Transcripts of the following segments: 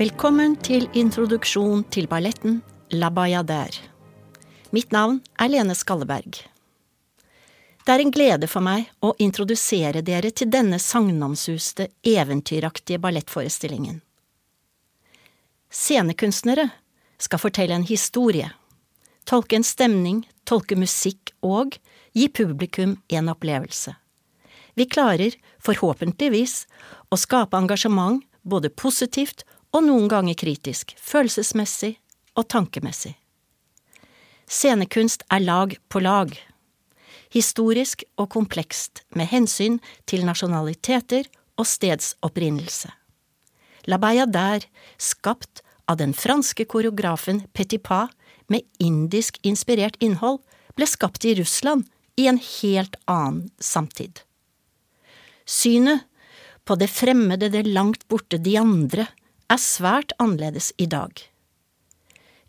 Velkommen til introduksjon til balletten La Bayadère. Mitt navn er Lene Skalleberg. Det er en glede for meg å introdusere dere til denne sagnomsuste, eventyraktige ballettforestillingen. Scenekunstnere skal fortelle en historie, tolke en stemning, tolke musikk og gi publikum en opplevelse. Vi klarer, forhåpentligvis, å skape engasjement både positivt og noen ganger kritisk, følelsesmessig og tankemessig. Scenekunst er lag på lag, historisk og komplekst med hensyn til nasjonaliteter og stedsopprinnelse. La Bayadère, skapt av den franske koreografen Petipa med indisk inspirert innhold, ble skapt i Russland i en helt annen samtid. Synet på det fremmede, det langt borte, de andre, er svært annerledes i dag.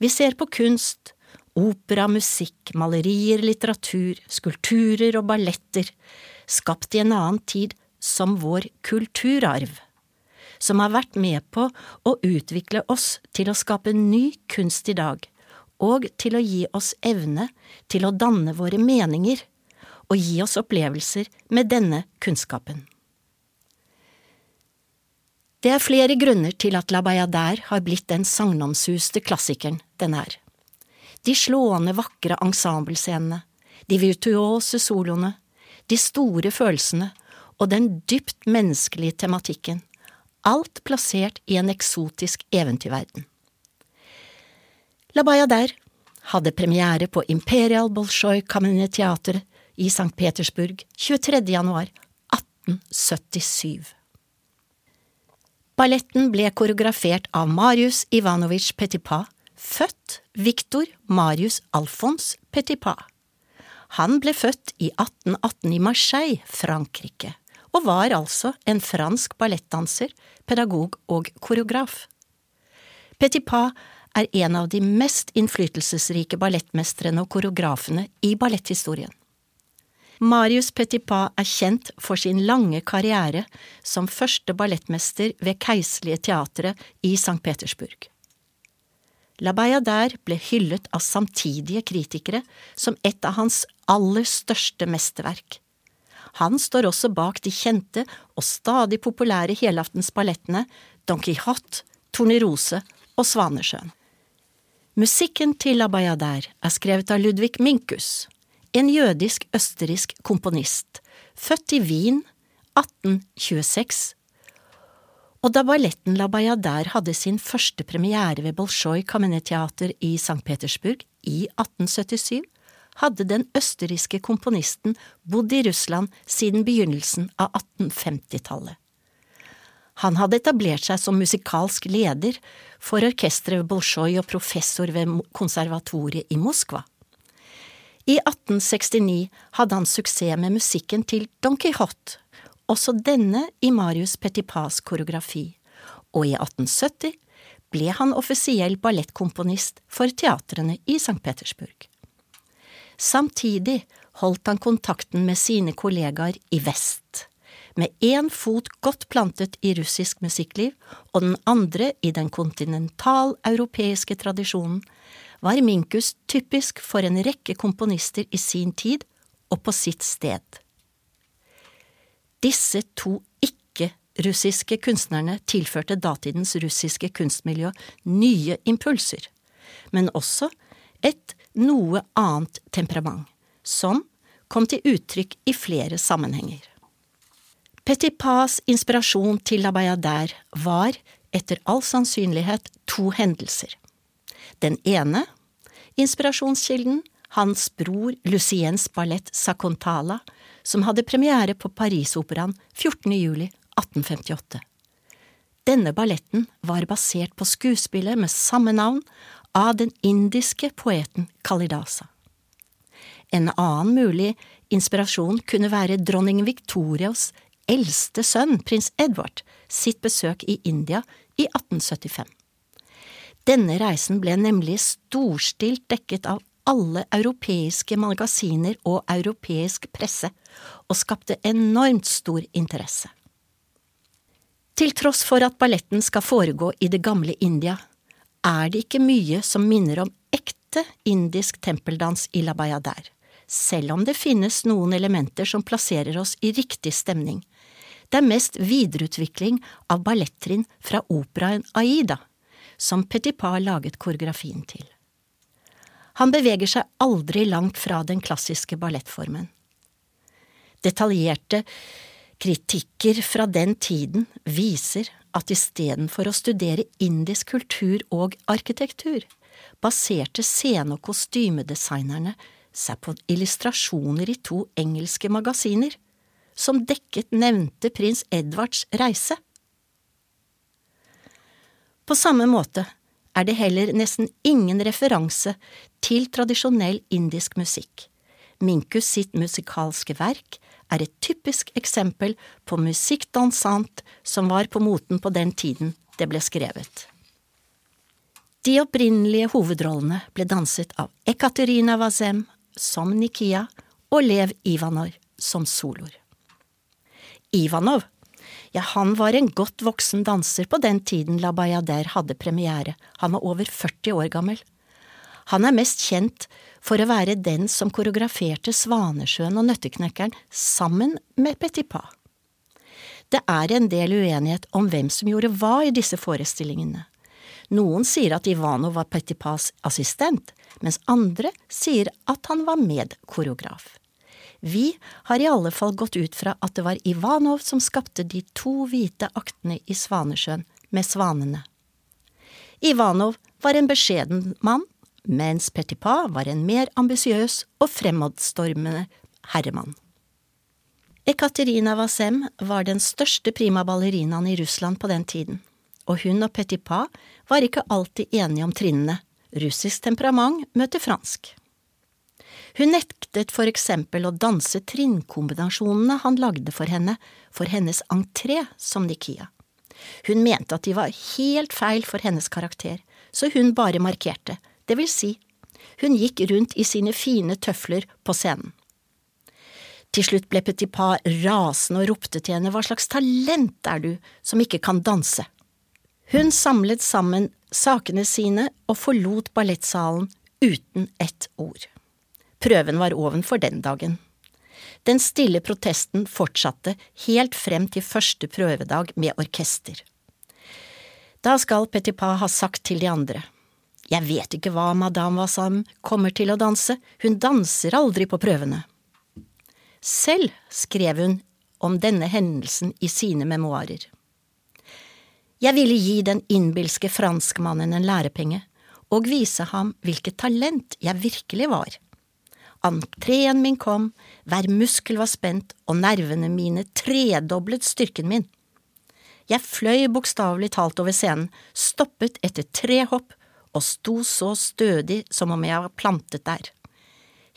Vi ser på kunst, opera, musikk, malerier, litteratur, skulpturer og balletter, skapt i en annen tid som vår kulturarv, som har vært med på å utvikle oss til å skape ny kunst i dag, og til å gi oss evne til å danne våre meninger og gi oss opplevelser med denne kunnskapen. Det er flere grunner til at La Bayadère har blitt den sagnomsuste klassikeren den er. De slående, vakre ensemblescenene, de virtuose soloene, de store følelsene og den dypt menneskelige tematikken, alt plassert i en eksotisk eventyrverden. La Bayadère hadde premiere på Imperial Bolsjoj Kameneteater i St. Petersburg 23. januar 1877. Balletten ble koreografert av Marius Ivanovic Petipa, født Viktor Marius Alfons Petipa. Han ble født i 1818 i Marseille, Frankrike, og var altså en fransk ballettdanser, pedagog og koreograf. Petipa er en av de mest innflytelsesrike ballettmestrene og koreografene i balletthistorien. Marius Petipa er kjent for sin lange karriere som første ballettmester ved Keiserlige Teatret i St. Petersburg. La Bayadère ble hyllet av samtidige kritikere som et av hans aller største mesterverk. Han står også bak de kjente og stadig populære helaftensballettene Don Quijote, Tornerose og Svanesjøen. Musikken til La Bayadère er skrevet av Ludvig Minkus, en jødisk-østerriksk komponist, født i Wien 1826, og da balletten La Bayadère hadde sin første premiere ved Bolsjoj Kameneteater i St. Petersburg i 1877, hadde den østerrikske komponisten bodd i Russland siden begynnelsen av 1850-tallet. Han hadde etablert seg som musikalsk leder for orkesteret ved Bolsjoj og professor ved konservatoriet i Moskva. I 1869 hadde han suksess med musikken til Don Quijote, også denne i Marius Petipas koreografi, og i 1870 ble han offisiell ballettkomponist for teatrene i St. Petersburg. Samtidig holdt han kontakten med sine kollegaer i vest, med én fot godt plantet i russisk musikkliv og den andre i den kontinentaleuropeiske tradisjonen, var Minkus typisk for en rekke komponister i sin tid og på sitt sted. Disse to ikke-russiske kunstnerne tilførte datidens russiske kunstmiljø nye impulser, men også et noe annet temperament, som kom til uttrykk i flere sammenhenger. Petipas inspirasjon til La Bayadère var, etter all sannsynlighet, to hendelser. Den ene, inspirasjonskilden, hans bror Luciens ballett Sacontala, som hadde premiere på Parisoperaen 14. juli 1858. Denne balletten var basert på skuespillet med samme navn av den indiske poeten Kalidasa. En annen mulig inspirasjon kunne være dronning Victorias eldste sønn, prins Edward, sitt besøk i India i 1875. Denne reisen ble nemlig storstilt dekket av alle europeiske magasiner og europeisk presse, og skapte enormt stor interesse. Til tross for at balletten skal foregå i det gamle India, er det ikke mye som minner om ekte indisk tempeldans i La Bayadère, selv om det finnes noen elementer som plasserer oss i riktig stemning. Det er mest videreutvikling av ballettrinn fra operaen Aida, som Petipa laget koreografien til. Han beveger seg aldri langt fra den klassiske ballettformen. Detaljerte kritikker fra den tiden viser at istedenfor å studere indisk kultur og arkitektur, baserte scene- og kostymedesignerne seg på illustrasjoner i to engelske magasiner, som dekket nevnte prins Edvards reise. På samme måte er det heller nesten ingen referanse til tradisjonell indisk musikk. Minkus sitt musikalske verk er et typisk eksempel på musikk dansant som var på moten på den tiden det ble skrevet. De opprinnelige hovedrollene ble danset av Ekaterina Wazem som Nikia og Lev Ivanov som soloer. Ivanov, ja, han var en godt voksen danser på den tiden La Bayadère hadde premiere, han var over 40 år gammel. Han er mest kjent for å være den som koreograferte Svanesjøen og Nøtteknekkeren sammen med Petit Pas. Det er en del uenighet om hvem som gjorde hva i disse forestillingene. Noen sier at Ivano var Petit Pas assistent, mens andre sier at han var medkoreograf. Vi har i alle fall gått ut fra at det var Ivanov som skapte de to hvite aktene i Svanesjøen med svanene. Ivanov var en beskjeden mann mens Petipa var en mer ambisiøs og fremadstormende herremann. Ekaterina Wasem var den største prima ballerinaen i Russland på den tiden, og hun og Petipa var ikke alltid enige om trinnene, russisk temperament møter fransk. Hun nektet for eksempel å danse trinnkombinasjonene han lagde for henne for hennes entré som Nikia. Hun mente at de var helt feil for hennes karakter, så hun bare markerte det vil si, hun gikk rundt i sine fine tøfler på scenen. Til slutt ble Petit Pas rasende og ropte til henne hva slags talent er du som ikke kan danse? Hun samlet sammen sakene sine og forlot ballettsalen uten ett ord. Prøven var ovenfor den dagen. Den stille protesten fortsatte helt frem til første prøvedag med orkester. Da skal Petit Pas ha sagt til de andre. Jeg vet ikke hva madame Wassam kommer til å danse, hun danser aldri på prøvene. Selv skrev hun om denne hendelsen i sine memoarer. Jeg ville gi den innbilske franskmannen en lærepenge og vise ham hvilket talent jeg virkelig var. Entreen min kom, hver muskel var spent og nervene mine tredoblet styrken min. Jeg fløy bokstavelig talt over scenen, stoppet etter tre hopp og sto så stødig som om jeg var plantet der.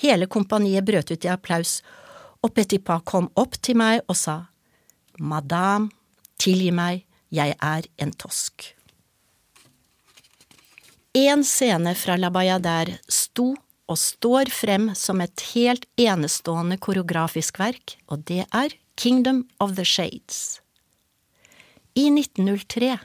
Hele kompaniet brøt ut i applaus, og Petipa kom opp til meg og sa, Madame, tilgi meg, jeg er en tosk. En scene fra La Bayadère sto og står frem som et helt enestående koreografisk verk, og det er Kingdom of the Shades. I 1903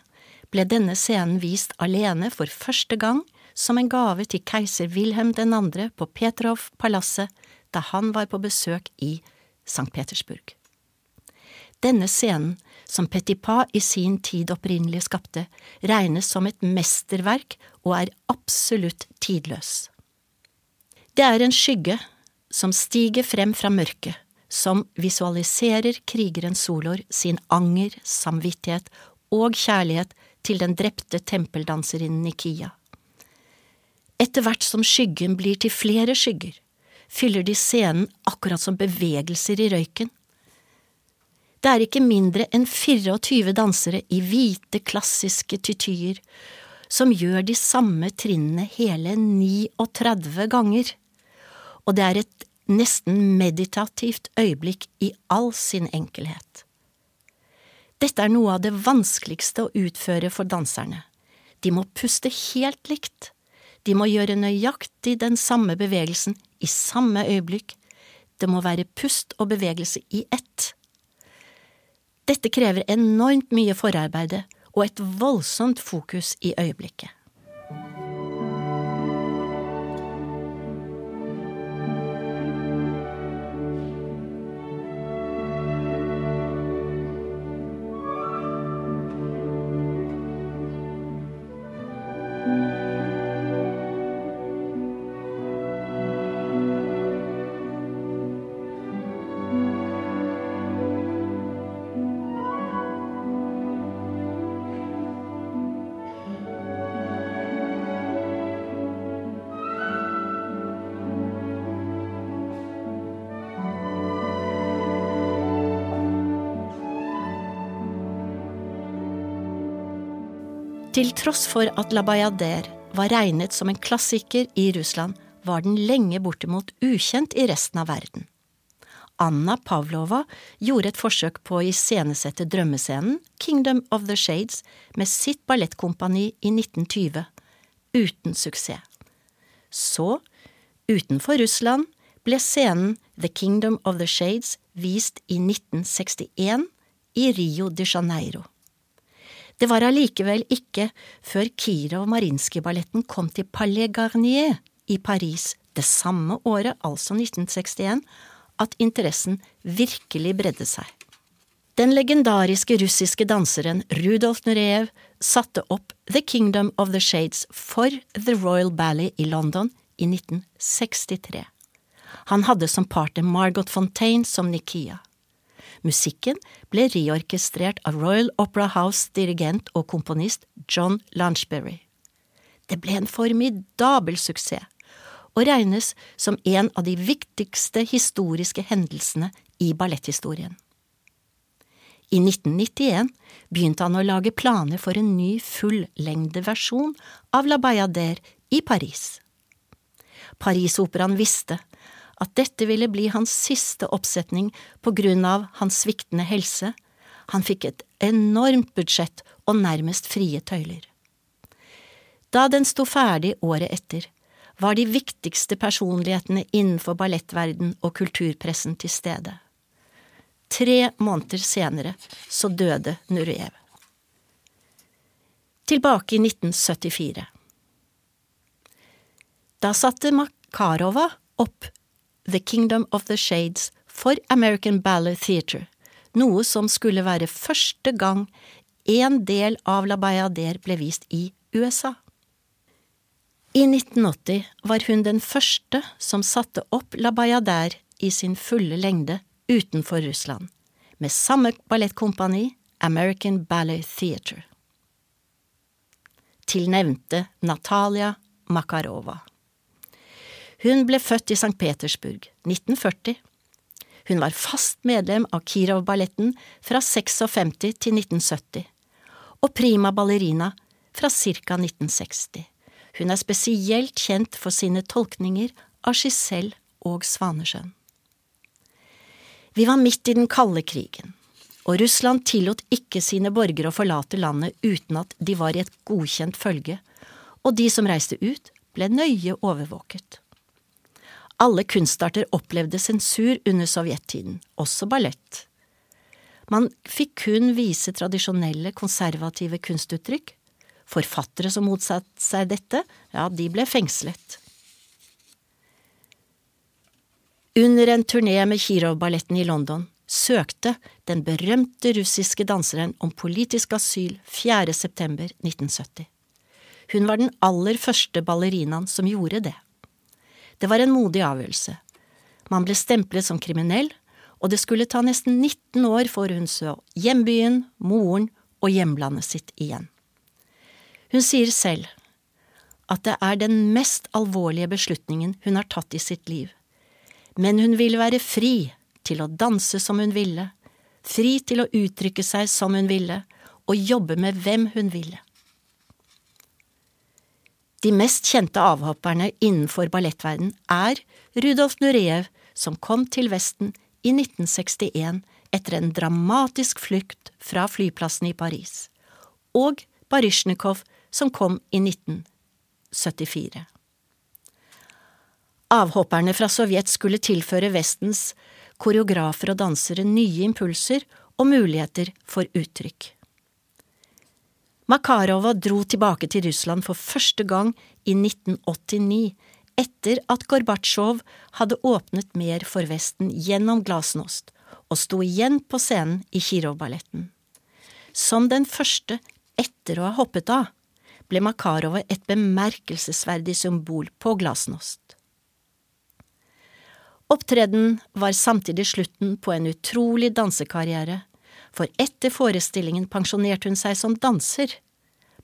ble denne scenen vist alene for første gang som en gave til keiser Wilhelm 2. på Petrov-palasset da han var på besøk i St. Petersburg. Denne scenen, som Petipa i sin tid opprinnelig skapte, regnes som et mesterverk og er absolutt tidløs. Det er en skygge som stiger frem fra mørket, som visualiserer krigeren Solor sin anger, samvittighet og kjærlighet til den drepte tempeldanserinnen Nikia. Etter hvert som skyggen blir til flere skygger, fyller de scenen akkurat som bevegelser i røyken. Det er ikke mindre enn 24 dansere i hvite, klassiske tytyer som gjør de samme trinnene hele 39 ganger, og det er et nesten meditativt øyeblikk i all sin enkelhet. Dette er noe av det vanskeligste å utføre for danserne. De må puste helt likt. De må gjøre nøyaktig den samme bevegelsen i samme øyeblikk. Det må være pust og bevegelse i ett. Dette krever enormt mye forarbeide og et voldsomt fokus i øyeblikket. Til tross for at La Bayader var regnet som en klassiker i Russland, var den lenge bortimot ukjent i resten av verden. Anna Pavlova gjorde et forsøk på å iscenesette drømmescenen Kingdom of the Shades med sitt ballettkompani i 1920, uten suksess. Så, utenfor Russland, ble scenen The Kingdom of the Shades vist i 1961 i Rio de Janeiro. Det var allikevel ikke før Kirov Marinskij-balletten kom til Palais Garnier i Paris det samme året, altså 1961, at interessen virkelig bredde seg. Den legendariske russiske danseren Rudolf Nureyev satte opp The Kingdom of the Shades for The Royal Ballet i London i 1963. Han hadde som partner Margot Fontaine som Nikia. Musikken ble reorkestrert av Royal Opera House dirigent og komponist John Lanchbury. Det ble en formidabel suksess, og regnes som en av de viktigste historiske hendelsene i balletthistorien. I 1991 begynte han å lage planer for en ny fullengdeversjon av La Bayadère i Paris. Parisoperaen visste at dette ville bli hans siste oppsetning på grunn av hans sviktende helse. Han fikk et enormt budsjett og nærmest frie tøyler. Da den sto ferdig året etter, var de viktigste personlighetene innenfor ballettverden og kulturpressen til stede. Tre måneder senere så døde Nureyev. Tilbake i 1974. Da satte Makarova opp The Kingdom of the Shades for American Ballet Theatre, noe som skulle være første gang en del av La Bayadère ble vist i USA. I 1980 var hun den første som satte opp La Bayadère i sin fulle lengde utenfor Russland, med samme ballettkompani, American Ballet Theatre. Til nevnte Natalia Makarova. Hun ble født i St. Petersburg, 1940. Hun var fast medlem av Kirov-balletten fra 56 til 1970, og prima ballerina fra ca. 1960. Hun er spesielt kjent for sine tolkninger av Giselle og Svanesjøen. Vi var midt i den kalde krigen, og Russland tillot ikke sine borgere å forlate landet uten at de var i et godkjent følge, og de som reiste ut, ble nøye overvåket. Alle kunstarter opplevde sensur under sovjettiden, også ballett. Man fikk kun vise tradisjonelle, konservative kunstuttrykk. Forfattere som motsatte seg dette, ja, de ble fengslet. Under en turné med Kirov-balletten i London søkte den berømte russiske danseren om politisk asyl 4. september 1970. Hun var den aller første ballerinaen som gjorde det. Det var en modig avgjørelse. Man ble stemplet som kriminell, og det skulle ta nesten 19 år før hun så hjembyen, moren og hjemlandet sitt igjen. Hun sier selv at det er den mest alvorlige beslutningen hun har tatt i sitt liv, men hun ville være fri til å danse som hun ville, fri til å uttrykke seg som hun ville, og jobbe med hvem hun ville. De mest kjente avhopperne innenfor ballettverden er Rudolf Nurejev, som kom til Vesten i 1961 etter en dramatisk flukt fra flyplassen i Paris, og Baryshnikov, som kom i 1974. Avhopperne fra Sovjet skulle tilføre Vestens koreografer og dansere nye impulser og muligheter for uttrykk. Makarova dro tilbake til Russland for første gang i 1989, etter at Gorbatsjov hadde åpnet mer for Vesten gjennom Glasnost og sto igjen på scenen i Kirov-balletten. Som den første etter å ha hoppet av, ble Makarova et bemerkelsesverdig symbol på Glasnost. Opptredenen var samtidig slutten på en utrolig dansekarriere, for etter forestillingen pensjonerte hun seg som danser.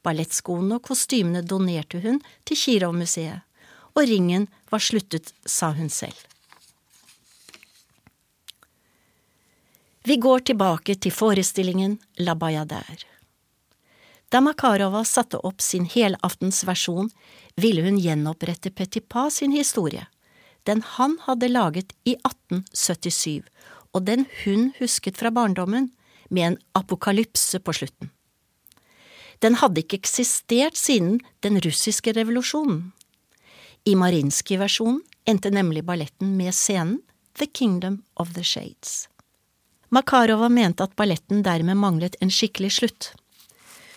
Ballettskoene og kostymene donerte hun til Kirov-museet, og ringen var sluttet, sa hun selv. Vi går tilbake til forestillingen La Bayadère. Da Makarova satte opp sin helaftens versjon, ville hun gjenopprette Petipa sin historie den han hadde laget i 1877, og den hun husket fra barndommen, med en apokalypse på slutten. Den hadde ikke eksistert siden den russiske revolusjonen. I Marinskij-versjonen endte nemlig balletten med scenen The Kingdom of the Shades. Makarova mente at balletten dermed manglet en skikkelig slutt.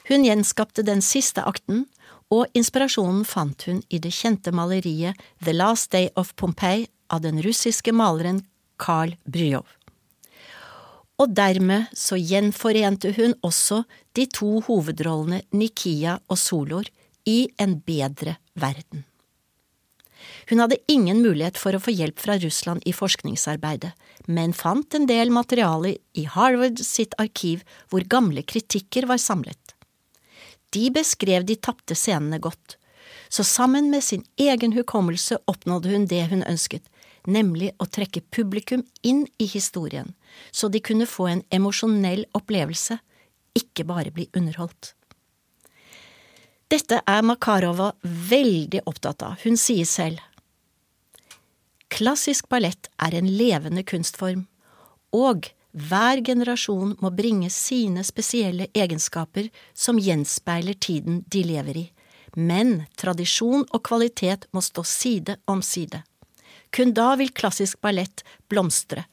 Hun gjenskapte den siste akten og inspirasjonen fant hun i det kjente maleriet The Last Day of Pompeii av den russiske maleren Karl Bryov. Og dermed så gjenforente hun også de to hovedrollene Nikia og Solor i en bedre verden. Hun hadde ingen mulighet for å få hjelp fra Russland i forskningsarbeidet, men fant en del materiale i Harvard sitt arkiv hvor gamle kritikker var samlet. De beskrev de tapte scenene godt, så sammen med sin egen hukommelse oppnådde hun det hun ønsket, nemlig å trekke publikum inn i historien, så de kunne få en emosjonell opplevelse, ikke bare bli underholdt. Dette er Makarova veldig opptatt av, hun sier selv. Klassisk ballett er en levende kunstform, og hver generasjon må bringe sine spesielle egenskaper som gjenspeiler tiden de lever i, men tradisjon og kvalitet må stå side om side. Kun da vil klassisk ballett blomstre.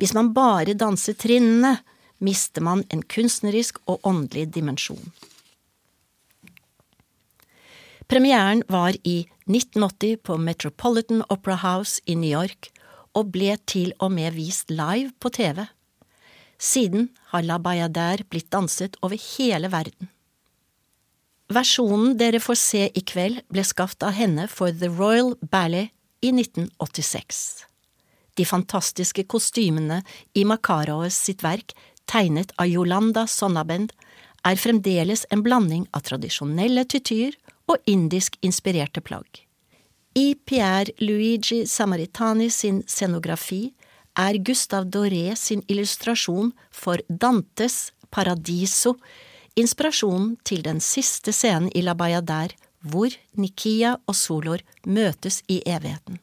Hvis man bare danser trinnene, mister man en kunstnerisk og åndelig dimensjon. Premieren var i 1980 på Metropolitan Opera House i New York, og ble til og med vist live på TV. Siden har La Bayadère blitt danset over hele verden. Versjonen dere får se i kveld, ble skapt av henne for The Royal Ballet i 1986. De fantastiske kostymene i Makaroes sitt verk, tegnet av Yolanda Sonnabend, er fremdeles en blanding av tradisjonelle tytyr og indisk inspirerte plagg. I Pierre Luigi Samaritani sin scenografi er Gustav Doré sin illustrasjon for Dantes Paradiso inspirasjonen til den siste scenen i La Bayadère, hvor Nikia og Solor møtes i evigheten.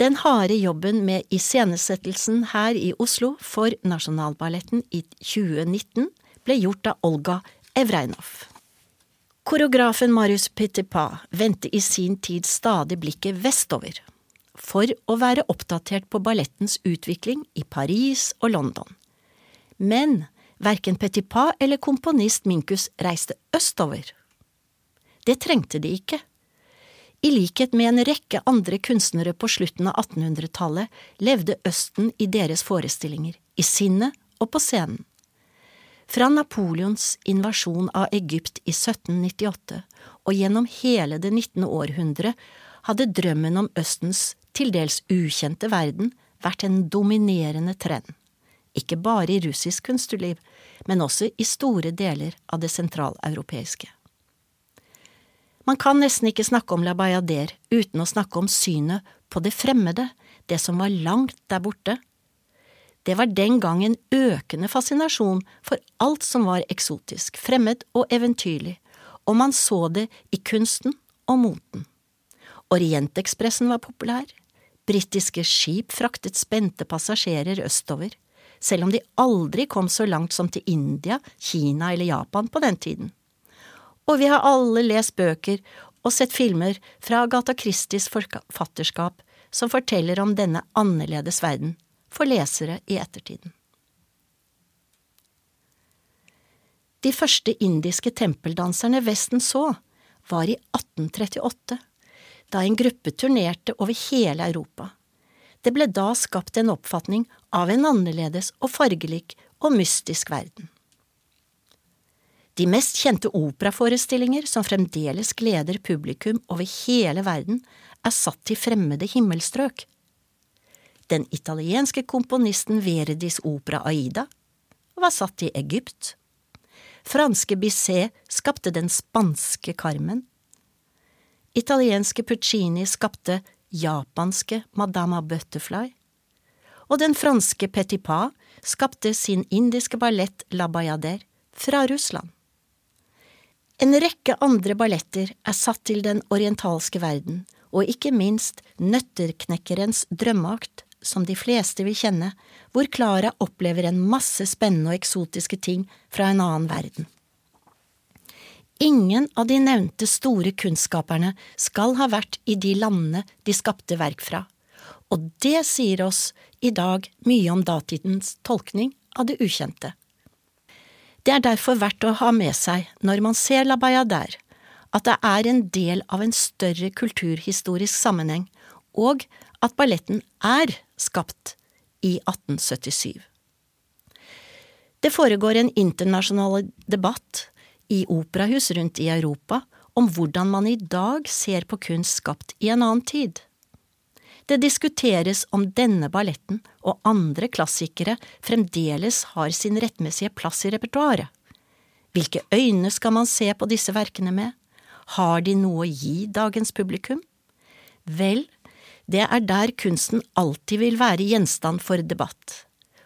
Den harde jobben med iscenesettelsen her i Oslo for Nasjonalballetten i 2019 ble gjort av Olga Evreinov. Koreografen Marius Petipa vendte i sin tid stadig blikket vestover for å være oppdatert på ballettens utvikling i Paris og London. Men verken Petipa eller komponist Minkus reiste østover. Det trengte de ikke. I likhet med en rekke andre kunstnere på slutten av 1800-tallet levde Østen i deres forestillinger, i sinnet og på scenen. Fra Napoleons invasjon av Egypt i 1798 og gjennom hele det 19. århundre hadde drømmen om Østens til dels ukjente verden vært en dominerende trend, ikke bare i russisk kunstnerliv, men også i store deler av det sentraleuropeiske. Man kan nesten ikke snakke om La Bayadère uten å snakke om synet på det fremmede, det som var langt der borte. Det var den gang en økende fascinasjon for alt som var eksotisk, fremmed og eventyrlig, og man så det i kunsten og moten. Orientekspressen var populær, Britiske skip fraktet spente passasjerer østover, selv om de aldri kom så langt som til India, Kina eller Japan på den tiden. Og vi har alle lest bøker og sett filmer fra Agatha Christies forfatterskap som forteller om denne annerledes verden, for lesere i ettertiden. De første indiske tempeldanserne Vesten så, var i 1838, da en gruppe turnerte over hele Europa. Det ble da skapt en oppfatning av en annerledes og fargelik og mystisk verden. De mest kjente operaforestillinger som fremdeles gleder publikum over hele verden, er satt til fremmede himmelstrøk. Den italienske komponisten Verdis opera Aida var satt i Egypt. Franske Bisset skapte den spanske Carmen. Italienske Puccini skapte japanske Madama Butterfly. Og den franske Petit Pas skapte sin indiske ballett La Bayadere fra Russland. En rekke andre balletter er satt til den orientalske verden, og ikke minst Nøtterknekkerens drømmeakt, som de fleste vil kjenne, hvor Klara opplever en masse spennende og eksotiske ting fra en annen verden. Ingen av de nevnte store kunstskaperne skal ha vært i de landene de skapte verk fra, og det sier oss i dag mye om datidens tolkning av det ukjente. Det er derfor verdt å ha med seg når man ser La Bayadère, at det er en del av en større kulturhistorisk sammenheng, og at balletten er skapt i 1877. Det foregår en internasjonal debatt i operahus rundt i Europa om hvordan man i dag ser på kunst skapt i en annen tid. Det diskuteres om denne balletten og andre klassikere fremdeles har sin rettmessige plass i repertoaret. Hvilke øyne skal man se på disse verkene med? Har de noe å gi dagens publikum? Vel, det er der kunsten alltid vil være gjenstand for debatt,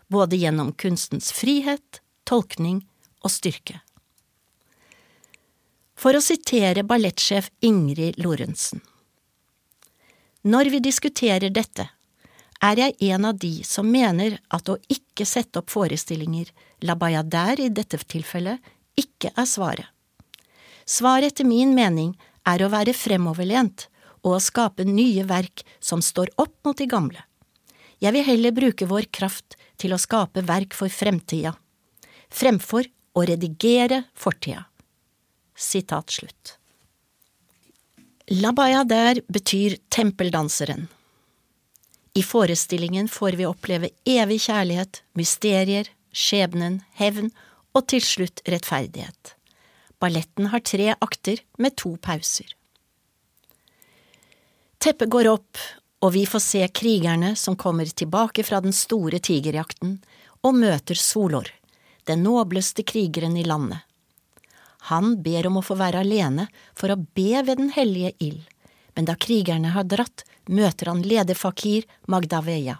både gjennom kunstens frihet, tolkning og styrke. For å sitere ballettsjef Ingrid Lorentzen. Når vi diskuterer dette, er jeg en av de som mener at å ikke sette opp forestillinger, la bayadère i dette tilfellet, ikke er svaret. Svaret etter min mening er å være fremoverlent og å skape nye verk som står opp mot de gamle. Jeg vil heller bruke vår kraft til å skape verk for fremtida, fremfor å redigere fortida. Sitat slutt. La Bayadère betyr tempeldanseren. I forestillingen får vi oppleve evig kjærlighet, mysterier, skjebnen, hevn og til slutt rettferdighet. Balletten har tre akter med to pauser. Teppet går opp, og vi får se krigerne som kommer tilbake fra den store tigerjakten og møter Solor, den nobleste krigeren i landet. Han ber om å få være alene for å be ved den hellige ild, men da krigerne har dratt, møter han lederfakir Magdaveya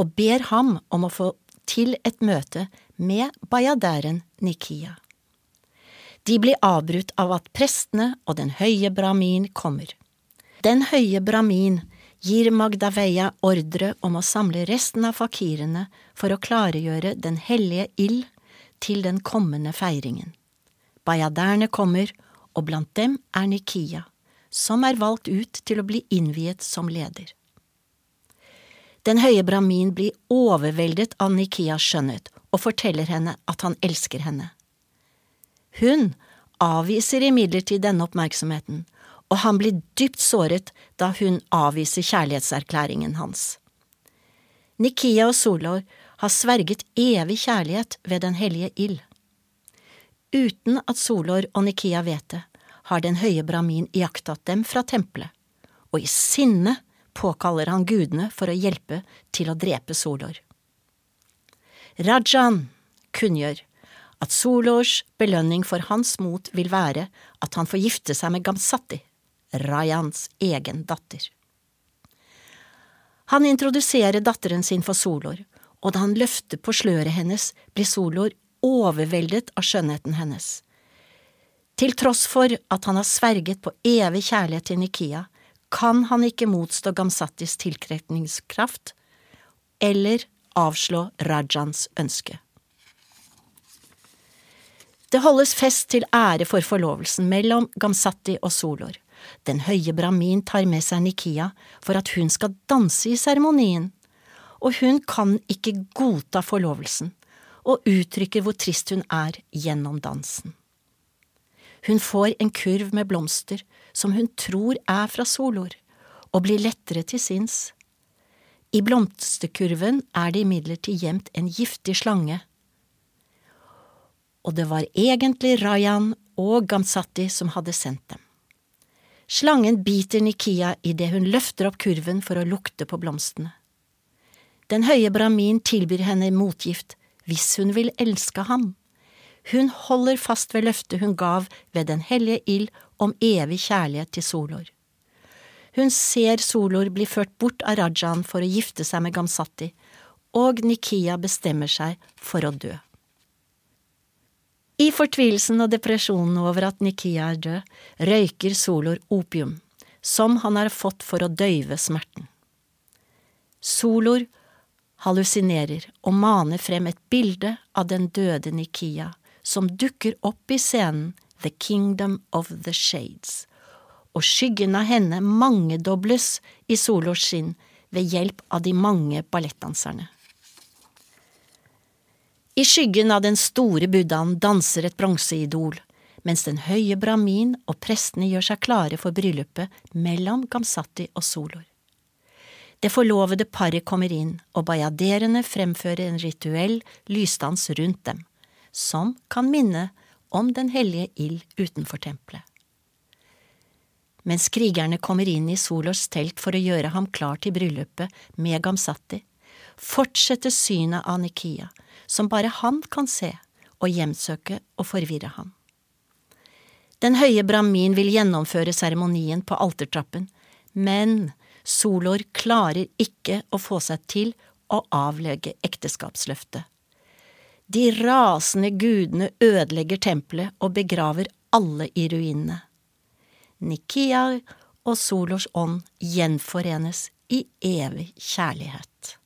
og ber ham om å få til et møte med bayaderen Nikia. De blir avbrutt av at prestene og den høye Brahmin kommer. Den høye Brahmin gir Magdaveya ordre om å samle resten av fakirene for å klargjøre den hellige ild til den kommende feiringen. Bayaderne kommer, og blant dem er Nikia, som er valgt ut til å bli innviet som leder. Den høye Brahmin blir overveldet av Nikias skjønnhet og forteller henne at han elsker henne. Hun avviser imidlertid denne oppmerksomheten, og han blir dypt såret da hun avviser kjærlighetserklæringen hans. Nikia og Solor har sverget evig kjærlighet ved den hellige ild. Uten at Solor og Nikia vet det, har den høye Brahmin iakttatt dem fra tempelet, og i sinne påkaller han gudene for å hjelpe til å drepe Solor. Rajan kunngjør at Solors belønning for hans mot vil være at han får gifte seg med Gamsatti, Rayans egen datter. Han introduserer datteren sin for Solor, og da han løfter på sløret hennes, blir Solor overveldet av skjønnheten hennes. Til tross for at han har sverget på evig kjærlighet til Nikia, kan han ikke motstå Gamsattis tilkretningskraft eller avslå Rajans ønske. Det holdes fest til ære for forlovelsen mellom Gamsatti og Solor. Den høye Brahmin tar med seg Nikia for at hun skal danse i seremonien, og hun kan ikke godta forlovelsen og uttrykker hvor trist hun er gjennom dansen. Hun får en kurv med blomster som hun tror er fra solor, og blir lettere til sinns. I blomsterkurven er det imidlertid gjemt en giftig slange. Og det var egentlig Rayan og Gamsati som hadde sendt dem. Slangen biter Nikia idet hun løfter opp kurven for å lukte på blomstene. Den høye Brahmin tilbyr henne motgift hvis hun vil elske ham. Hun holder fast ved løftet hun gav ved den hellige ild om evig kjærlighet til Solor. Hun ser Solor bli ført bort av Rajaen for å gifte seg med Gamsati, og Nikia bestemmer seg for å dø. I fortvilelsen og depresjonen over at Nikia er død, røyker Solor opium, som han har fått for å døyve smerten. Solor hallusinerer og maner frem et bilde av den døde Nikia, som dukker opp i scenen The Kingdom of the Shades, og skyggen av henne mangedobles i Solors skinn ved hjelp av de mange ballettdanserne. I skyggen av den store buddhaen danser et bronseidol, mens den høye brahmin og prestene gjør seg klare for bryllupet mellom Gamsati og Solor. Det forlovede paret kommer inn, og bajaderene fremfører en rituell lysdans rundt dem, som kan minne om den hellige ild utenfor tempelet. Mens krigerne kommer inn i Solors telt for å gjøre ham klar til bryllupet med Gamsati, fortsetter synet av Nikia, som bare han kan se, og hjemsøke og forvirre ham. Den høye Brahmin vil gjennomføre seremonien på altertrappen, men Solor klarer ikke å få seg til å avlegge ekteskapsløftet. De rasende gudene ødelegger tempelet og begraver alle i ruinene. Nikia og Solors ånd gjenforenes i evig kjærlighet.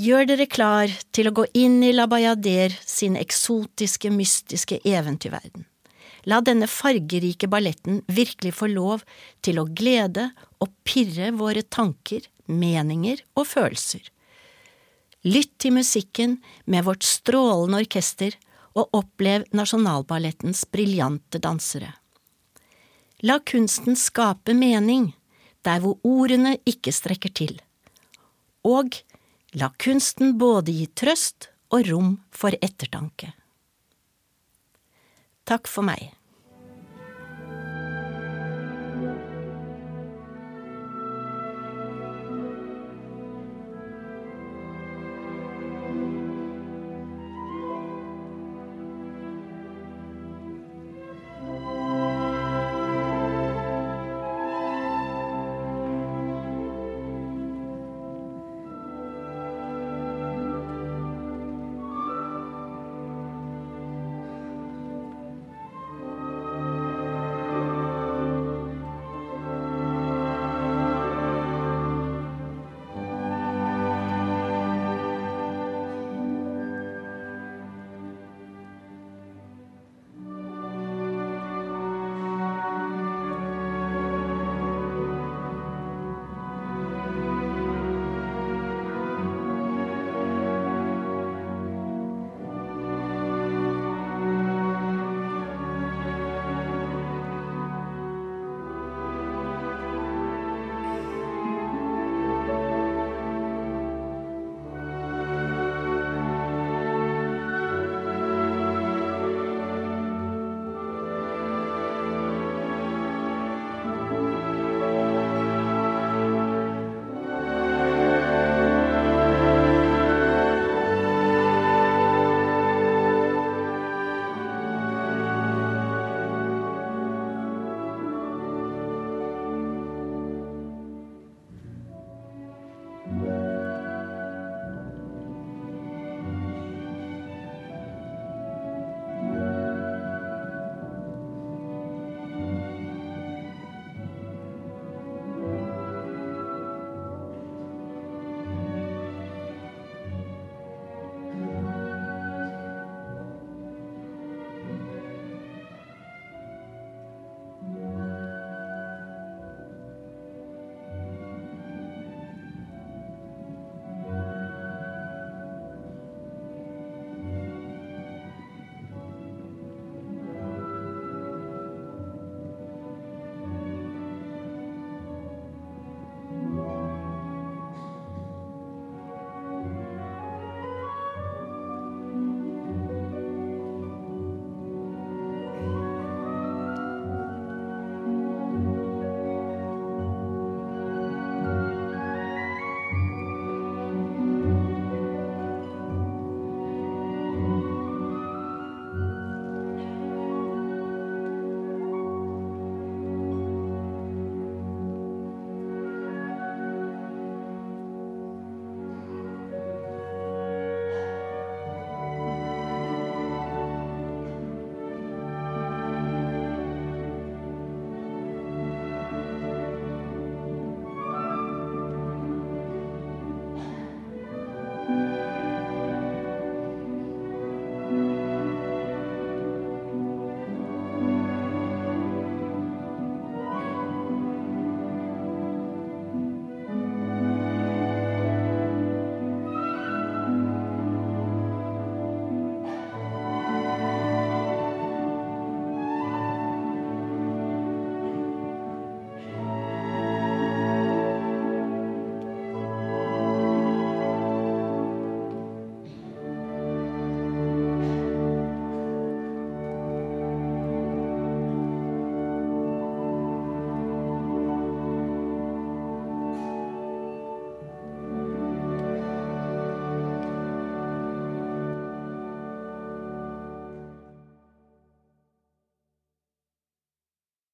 Gjør dere klar til å gå inn i Labayader sin eksotiske, mystiske eventyrverden. La denne fargerike balletten virkelig få lov til å glede og pirre våre tanker, meninger og følelser. Lytt til musikken med vårt strålende orkester, og opplev Nasjonalballettens briljante dansere. La kunsten skape mening, der hvor ordene ikke strekker til. Og la kunsten både gi trøst og rom for ettertanke. Takk for meg.